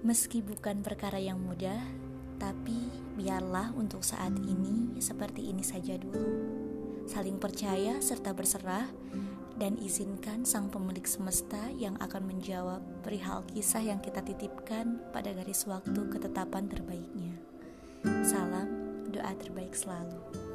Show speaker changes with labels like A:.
A: Meski bukan perkara yang mudah, tapi biarlah untuk saat ini seperti ini saja dulu. Saling percaya serta berserah dan izinkan sang pemilik semesta yang akan menjawab perihal kisah yang kita titipkan pada garis waktu ketetapan terbaiknya. Salam, doa terbaik selalu.